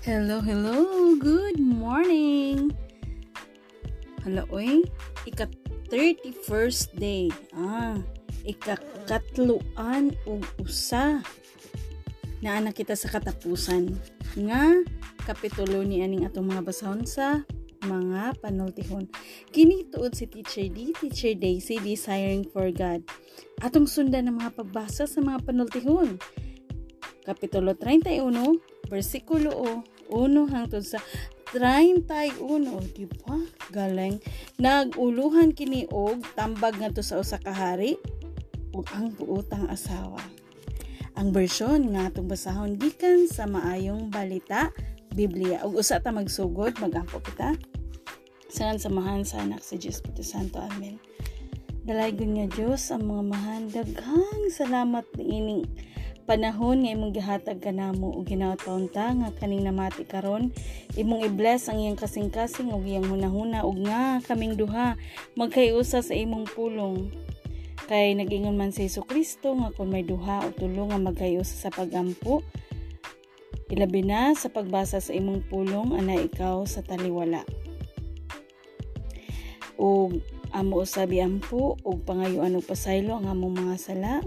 Hello, hello. Good morning. Hala, oy. Ika 31st day. Ah, ikakatluan og usa. Naana kita sa katapusan nga kapitulo ni aning atong mga basahon sa mga panultihon. Kini tuod si Teacher D, Teacher Daisy, Desiring for God. Atong sundan ng mga pagbasa sa mga panultihon. Kapitulo 31, versikulo 1 hangtod sa 31, di ba? Galing. Naguluhan kini og tambag ngadto sa usa ka hari ug ang buotang asawa. Ang bersyon nga atong basahon gikan sa maayong balita Biblia ug usa ta magsugod magampo kita. Sangan samahan sa anak si Jesus Puto Santo. Amen. Dalaygon nga Diyos ang mga mahan daghang salamat ni ining panahon nga imong gihatag kanamo ug ginawtaon ta nga kaning namati karon imong i-bless ang iyang kasing-kasing ug iyang hunahuna ug nga kaming duha. Magkayusa sa imong pulong. Kay nagingon man sa Hesus Kristo nga kung may duha o tulo nga magkayusa sa pagampo ilabi na sa pagbasa sa imong pulong ana ikaw sa taliwala. Ug amo usabi ampo ug pangayuan og pasaylo ang among mga sala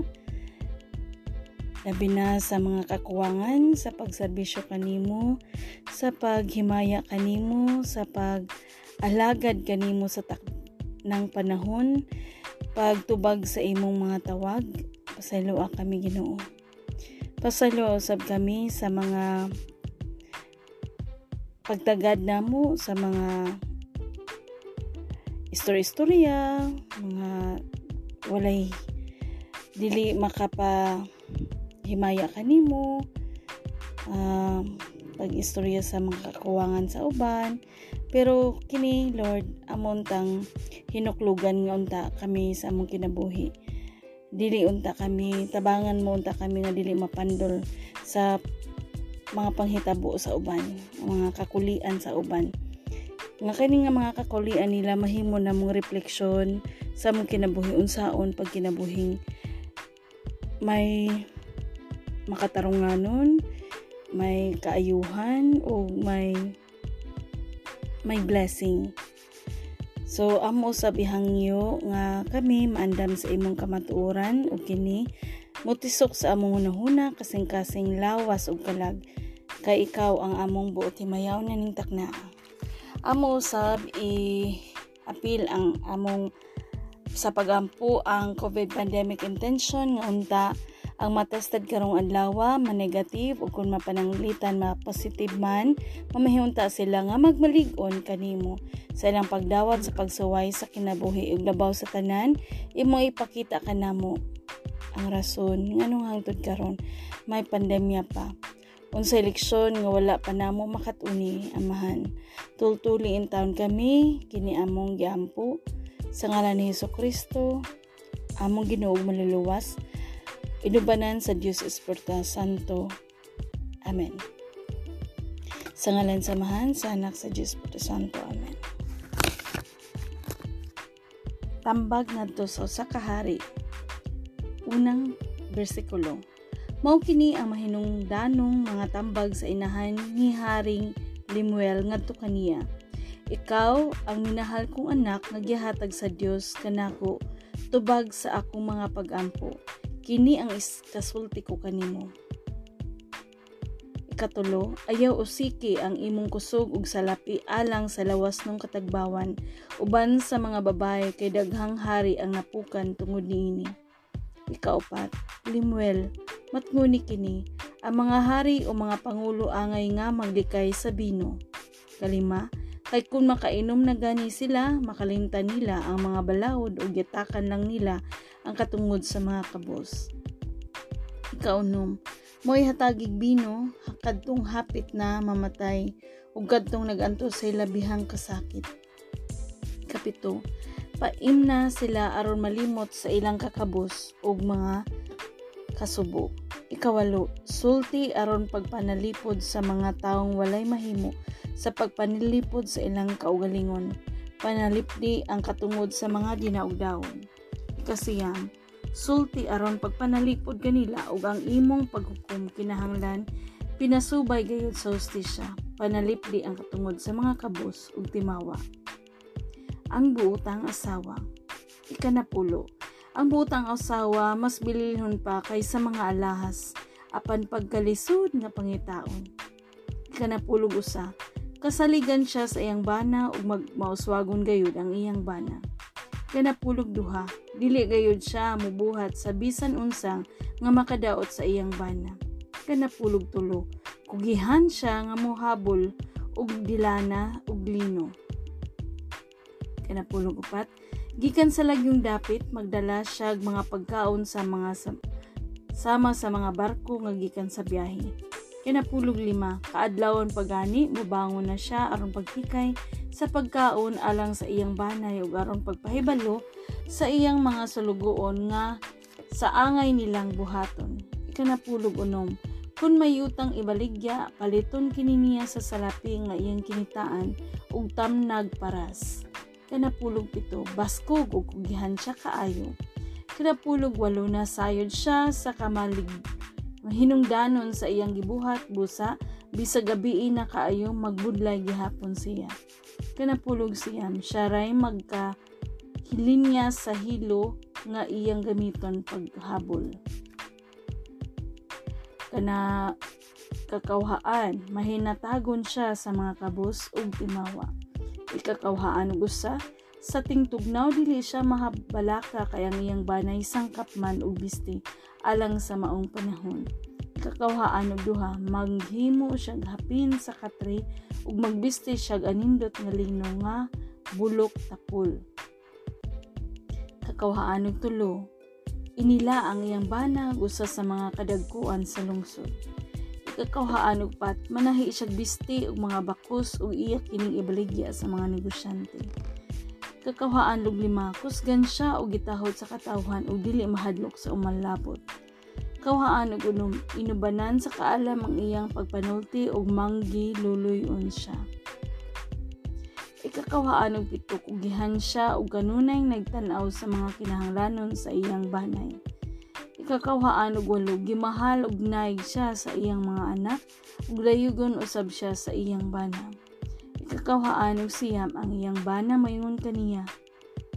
labi na sa mga kakuwangan sa pagserbisyo kanimo sa paghimaya kanimo sa pag alagad kanimo sa tak ng panahon. Pagtubag sa imong mga tawag pasaylo kami Ginoo. Pasaylo usab kami sa mga pagtagad namo sa mga istorya-istorya mga walay dili makapa himaya kanimo um, pag-istorya sa mga kakuwangan sa uban. Pero kini Lord amon tang hinuklugan nga unta kami sa among kinabuhi. Dili unta kami tabangan mo unta kami nga dili mapandol sa mga panghitabo sa uban mga kakulian sa uban. Nga kini nga mga kakulian nila mahimo na mong refleksyon sa among kinabuhi unsaon pag kinabuhing may makatarunganon, may kaayuhan o may may blessing. So amo sa bihangyo nga kami maandam sa imong kamatuoran ug kini mutisok sa among hunahuna kasing-kasing lawas ug kalag kay ikaw ang among buot himayaw na ning takna. Amo sab i apil ang among sa pagampo ang COVID pandemic intention nga unta ang matested karong adlaw ma-negative ug kung mapananglitan ma-positive man mamahiyunta sila nga magmalig-on kanimo. Sa ilang pagdawat sa pagsuway sa kinabuhi ug labaw sa tanan imo ipakita kanamo ang rason nganong hangtod karon? May pandemya pa. Unsa eleksyon nga wala pa namo makatuni amahan. Tultuli in taon kami kini among giampo. Sa ngalan ni Hesus Kristo among Ginoo maluluwas Inubanan sa Diyos Espirita Santo. Amen. Sa ngalan samahan sa anak sa Diyos Espirita Santo. Amen. Tambag ngadto sa usa ka hari. Unang bersikulo. Mao kini ang mahinungdanong mga tambag sa inahan ni Haring Limuel ngadto kaniya. Ikaw ang minahal kong anak nga gihatag sa Dios kanako tubag sa akong mga pagampo Kini ang kasulti ko kanimo. Ikatulo, ayaw usiki ang imong kusog ug salapi alang sa lawas ng katagbawan uban sa mga babae kay daghang hari ang napukan tungod niini. Ikaupat, Limuel, matnguni kini ang mga hari o mga pangulo angay nga maglikay sa bino. Kalima, kay kung makainom na gani sila, makalimtan nila ang mga balahod o gitakan lang nila ang katungod sa mga kabos. Ikaunom, mo'y hatagig bino, kadtong hapit na mamatay, ug kadtong naganto sa labihang kasakit. Kapito, paim na sila aron malimot sa ilang kakabos ug mga kasubo. Ikawalo, sulti aron pagpanalipod sa mga taong walay mahimo sa pagpanilipod sa ilang kaugalingon. Panalipdi ang katungod sa mga dinaugdawon kasiyang sulti aron pagpanalipod kanila ug ang imong paghukom kinahanglan pinasubay gayud sa hustisya panalipdi ang katungod sa mga kabus ug timawa. Ang buutang asawa. Ikanapulo. Ang buutang asawa mas bililhon pa kaysa mga alahas apan pagkalisod nga pangitaon. Ikanapulog usa. Kasaligan siya sa iyang bana ug magmauswagon gayud ang iyang bana. Kanapulog duha. Dili gayud siya mubuhat sa bisan unsang nga makadaot sa iyang bana. Kanapulog tulo kugihan siya nga mohabol og dilana ug lino. Kanapulog upat, gikan sa lagyong dapit magdala siya mga pagkaon sa mga sa, sama sa mga barko nga gikan sa biyahe. Kinapulog lima, kaadlawon pagani, mubangon na siya aron pagtikay sa pagkaon alang sa iyang banay ug aron pagpahibalo sa iyang mga sulugoon nga sa angay nilang buhaton. Ikanapulog unom, kung may utang ibaligya, paliton kini niya sa salapi nga iyang kinitaan ug tamnag paras. Kanapulog pito, baskog ug kugihan siya kaayo. Kanapulog walo na sayod siya sa kamalig hinungdanon sa iyang gibuhat busa bisag na kaayo magbudlay gihapon siya. Kanapulog siyam, siya ray magka hilinya sa hilo nga iyang gamiton paghabol. Kana kakawhaan mahinatagon siya sa mga kabus ug timawa. Ikakawhaan ug usa. Sa tingtugnaw dili siya mahabalaka kay ang iyang banay sangkap man ug bisti alang sa maong panahon kakawhaan ug duha maghimo siya hapin sa katri ug magbisti siya anindot nga lino nga bulok tapul kakawhaan ug tulo Inila ang iyang banag usa sa mga kadagkuan sa lungsod. Ikakawhaan og pat, manahi siya bisti og mga bakos ug iya kining ibaligya sa mga negosyante. Kakawhaan og lima, kusgan siya og gitahod sa katawhan ug dili mahadlok sa umalabot. Kawhaan og unom, inubanan sa kaalam ang iyang pagpanulti ug manggi luluyon siya ikakawhaan og pito kugihan siya og kanunay nagtan-aw sa mga kinahanglanon sa iyang banay. Ikakawhaan og walo gimahal og naig siya sa iyang mga anak ug layugon usab siya sa iyang bana. Ikakawhaan og siyam ang iyang bana mayon kaniya.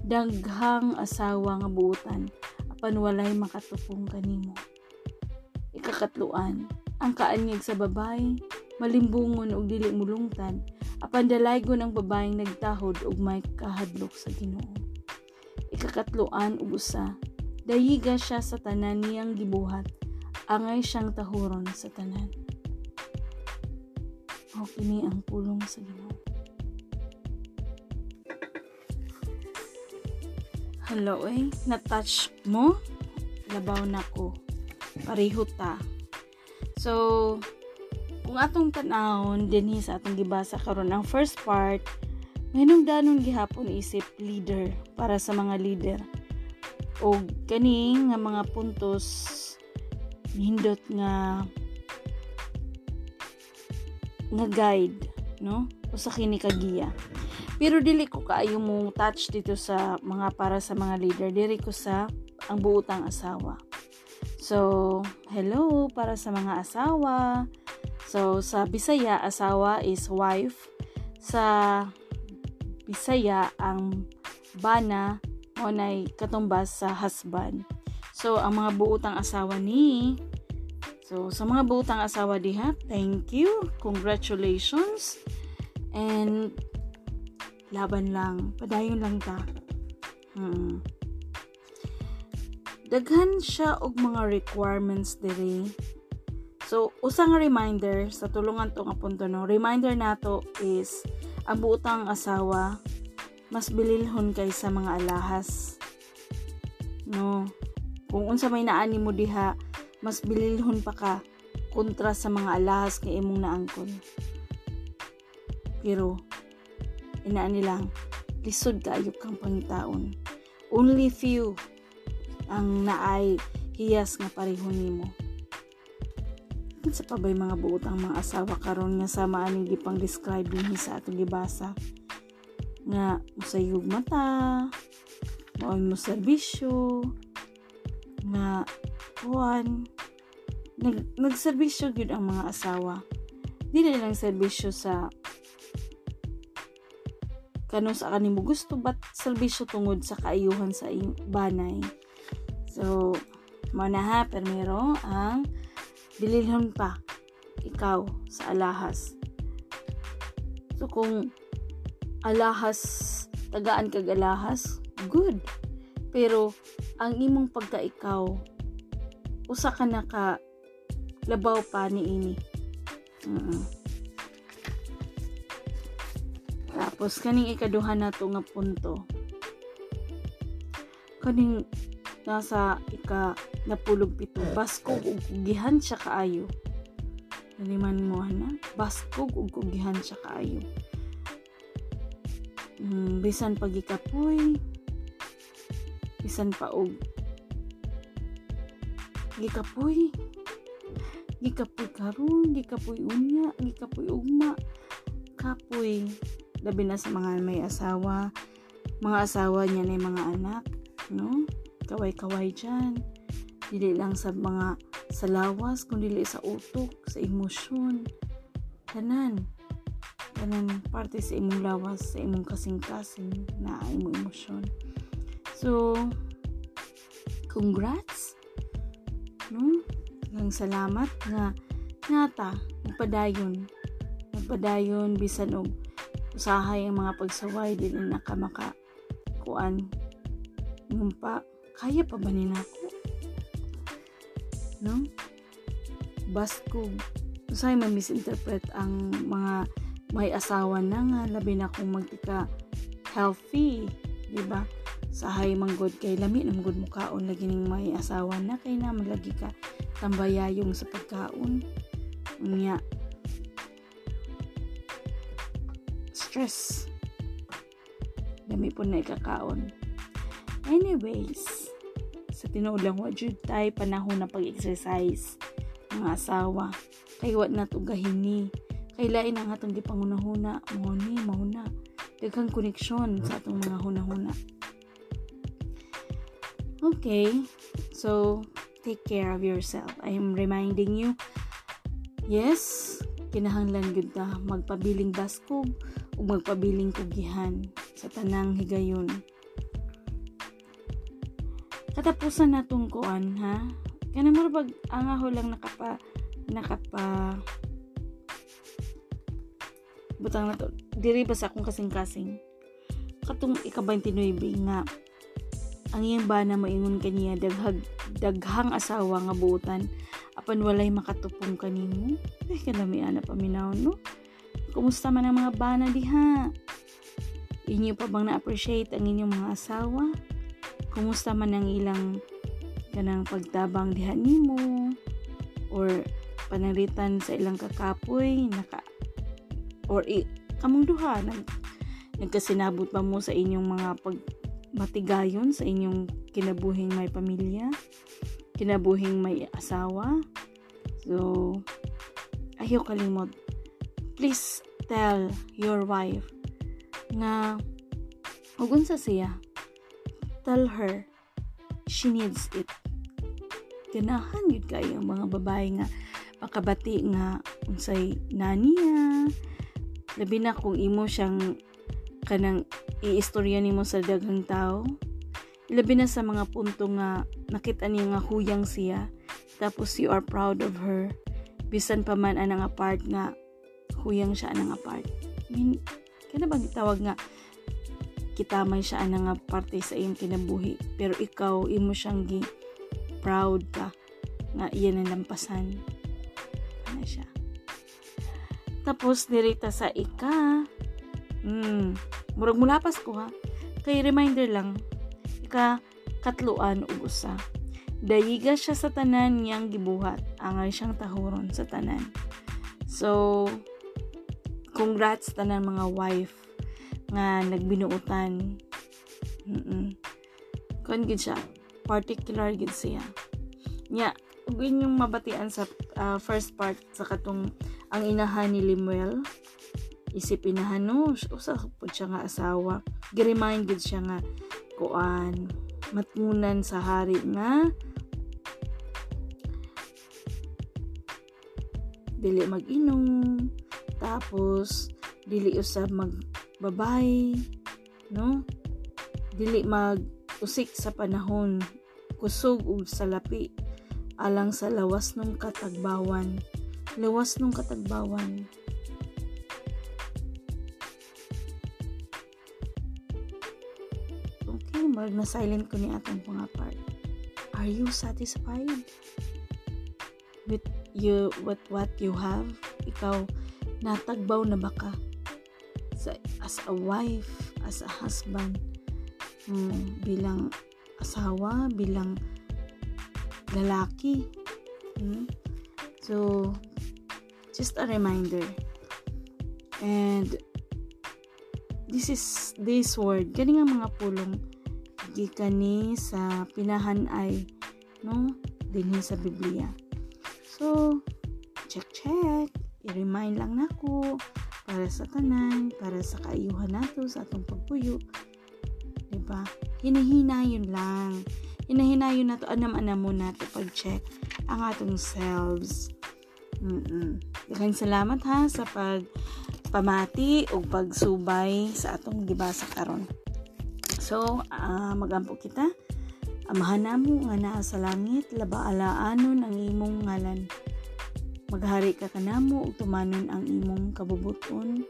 Daghang asawa nga buutan apan walay makatupong kanimo. Ikakatluan ang kaanyag sa babae malimbungon og dili mulungtan apan dalaygon ang babaeng nagtahod ug may kahadlok sa Ginoo. Ikakatloan ug usa, dayiga siya sa tanan niyang gibuhat, angay siyang tahuron sa tanan. O kini ang pulong sa Ginoo. Hello eh, na-touch mo? Labaw na ko. Pareho ta. So, kung atong tanawon dinhi sa atong gibasa karon ang first part danon gihapon isip leader para sa mga leader. O kani nga mga puntos hindot nga nga guide no? Usa kini kagiya pero dili ko kaayo mo touch dito sa mga para sa mga leader. Diri ko sa ang buutang asawa so hello para sa mga asawa So, sa Bisaya, asawa is wife. Sa Bisaya, ang bana o nay katumbas sa husband. So, ang mga buutang asawa ni So, sa mga buutang asawa diha, thank you. Congratulations. And laban lang. Padayon lang ta. Hmm. Daghan siya og mga requirements diri So, usang reminder sa tulungan to nga punto no. Reminder nato is ang buutang asawa mas bililhon kay sa mga alahas. No. Kung unsa may naani mo diha, mas bililhon pa ka kontra sa mga alahas kay imong naangkon. Pero inaan nilang lisod kaayo kang pangitaon. Only few ang naay hiyas nga pareho nimo. Sa pabay mga buotang mga asawa karon nga sama ani gipang describe dinhi sa atong gibasa? Nga musayog mata maoy mo serbisyo nga kuan nag nagserbisyo gyud ang mga asawa. Dili lang serbisyo sa kano sa kanimo gusto but serbisyo tungod sa kaayuhan sa banay so mo na ha permero ang bililhon pa. Ikaw sa alahas. So kung alahas tagaan kag alahas good. Pero ang imong pagka-ikaw usa ka na ka labaw pa ni ini. Uh-uh. tapos kaning ikaduha na to nga punto. Kaning nasa ika napulog pito. Baskog ug gihan siya kaayo. Naliman mo na baskog ug gihan siya kaayo. Mm, bisan pagikapoy bisan pa og gikapoy. Gikapoy karon gikapoy unya gikapoy ugma. Kapoy labi na sa mga may asawa. Mga asawa niya na mga anak no kaway-kaway dyan. Dili lang sa mga sa lawas kundi sa utok sa emosyon. Tanan. Tanan parte sa imong lawas sa imong kasing-kasing na imong emosyon. So congrats no? Ang salamat nga nata nagpadayon. Nagpadayon bisan og usahay ang mga pagsaway dili na ka kuan yung pa kaya pa ba ni nako no? Basko usay man misinterpret ang mga may asawa na nga labi na kung magtika healthy di ba? Sahay manggod kay lami nang gud mukaon lagi ning may asawa na kay na malagi ka tambayayong sa pagkaon. Unya. Stress. Dami po na ikakaon. Anyways tinuod lang wa jud tay panahon na pag-exercise. Mga asawa kay wa na to gahini kay lain ang atong gipangunahuna mo ni mauna daghang koneksyon sa atong mga hunahuna. Okay, so take care of yourself. I am reminding you, yes, kinahanglan gud ta. Magpabiling baskog o magpabiling kugihan sa tanang higayon. Katapusan natong kuan ha. Kana mo pag ang ako lang nakapa nakapa butang na to diri ba sa akong kasing-kasing. Katong ika-29 nga ang iyang bana moingon kaniya daghag daghang asawa nga buutan apan walay makatupong kanimo. Ay kalami ana paminaw no? Kumusta man ang mga bana diha? Inyo pa bang na-appreciate ang inyong mga asawa kumusta man ang ilang kanang pagtabang diha nimo or panalitan sa ilang kakapoy naka or i, kamong duha nag nagkasinabot pa mo sa inyong mga pag matigayon sa inyong kinabuhing may pamilya, kinabuhing may asawa. So, ayaw kalimot. Please tell your wife nga hugon sa siya. Tell her she needs it. Ganahan yun kayo ang mga babae nga. Makabati nga unsay naniya labi na kung imo siyang kanang iistorya nimo sa daghang tao. Labi na sa mga punto nga nakita niya nga huyang siya. Tapos you are proud of her. Bisan pa man anang apart nga huyang siya anang apart. I mean kana bang tawag nga kitamay siya anang parte sa iyong kinabuhi pero ikaw imo siyang gi proud ka nga iyan ang lampasan ano siya tapos dirita sa ika Hmm. Murag mulapas ko ha. Kay reminder lang, ika katluan ug usa. Dayiga siya sa tanan niyang gibuhat. Angay siyang tahuron sa tanan. So, congrats tanan mga wife nga nagbinuutan. Mm-mm. Kun gid siya. Particular gid siya. Nya, ug yung mabatian sa uh, first part sa katong ang inahan ni Limuel isipin na hano usa pud siya nga asawa gi-remind gid siya nga kuan matngunan sa hari nga dili mag-inom tapos dili usab magbabay no? Dili mag usik sa panahon. Kusog ug salapi alang sa lawas ng katagbawan. Lawas ng katagbawan. Okay mag na silent ko ni atong mga part. Are you satisfied with you with what you have? Ikaw natagbaw na baka sa, as a wife as a husband hmm, bilang asawa bilang lalaki hmm? so just a reminder. And this is this word gani nga mga pulong gikan ni sa pinahan ay no dinhi sa Biblia. So check check. I-remind lang nako para sa tanan para sa kaayuhan nato sa atong pagpuyo. Diba? Hinahinayon lang. Hinahinayon nato anam-anam mo nato pag-check ang atong selves. Mm Daghang salamat ha sa pag pamati o pagsubay sa atong gibasa karon. So, uh, magampo kita. Amahan namo nga naa sa langit, labaalaanon ang imong ngalan. Maghari ka kanamo ug tumanon ang imong kabubuton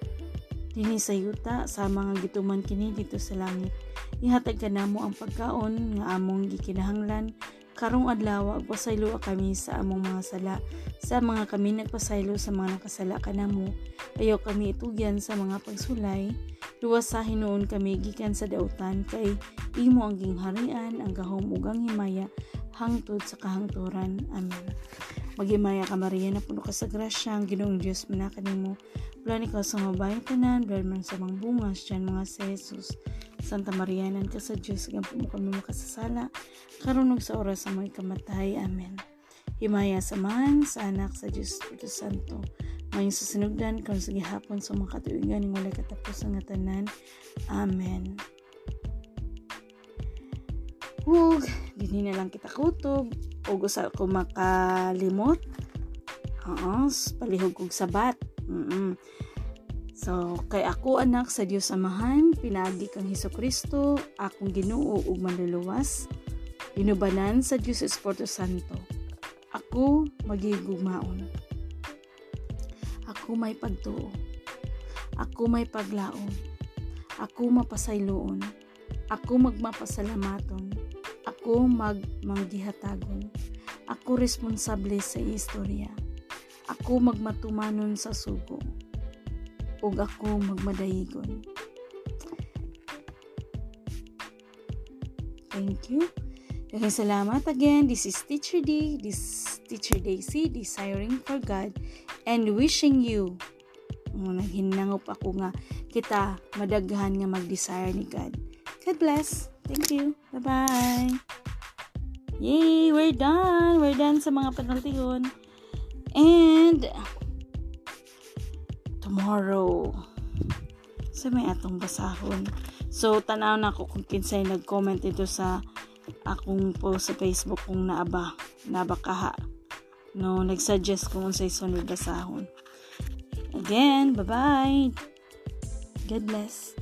dinhi sa yuta sa mga gituman kini dito sa langit. Ihatag kanamo ang pagkaon nga among gikinahanglan karong adlaw pasaylo kami sa among mga sala sa mga kami nagpasaylo sa mga nakasala kanamo ayaw kami itugyan sa mga pagsulay Luwas sa hinuon kami gikan sa dautan kay imo ang gingharian, ang gahom ug ang himaya hangtod sa kahangturan. Amen. Maghimaya ka Maria na puno ka sa grasya, ang Ginoong Dios manaka nimo. Wala ni ka sa mabayan tanan, man sa mga bungas dyan mga sa Jesus. Santa Maria nan ka sa Diyos, gampo mo kami makasasala, karunog sa oras sa mga kamatay. Amen. Himaya sa man, sa anak, sa Diyos, Espiritu Santo Mayong susunugdan kung sa gihapon sa mga katuigan ng walay katapos ang tanan. Amen. Hug, dinhi na lang kita kutob. O gusto ko makalimot. Oo, palihog kog sabat. Mm-mm. So, kay ako anak sa Dios Amahan, pinagi kang Hesus Kristo, akong Ginoo ug manluluwas, inubanan sa Dios Espiritu Santo. Ako magigugmaon. Ako may pagtuo. Ako may paglaom. Ako mapasayloon. Ako magmapasalamaton. Ako magmanggihatagon. Ako responsable sa istorya. Ako magmatumanon sa sugo. Ug ako magmadayigon. Thank you. Okay, salamat again. This is Teacher D. This is Teacher Daisy, Desiring for God and wishing you oh, naghinangop ako nga kita madaghan nga mag-desire ni God. God bless. Thank you. Bye-bye. Yay! We're done! We're done sa mga penaltihon. And tomorrow sa may atong basahon. So, tanaw na ako kung kinsay nag-comment ito sa akong post sa Facebook kung naaba, nabakaha no nagsuggest kung unsay sunod basahon again bye bye god bless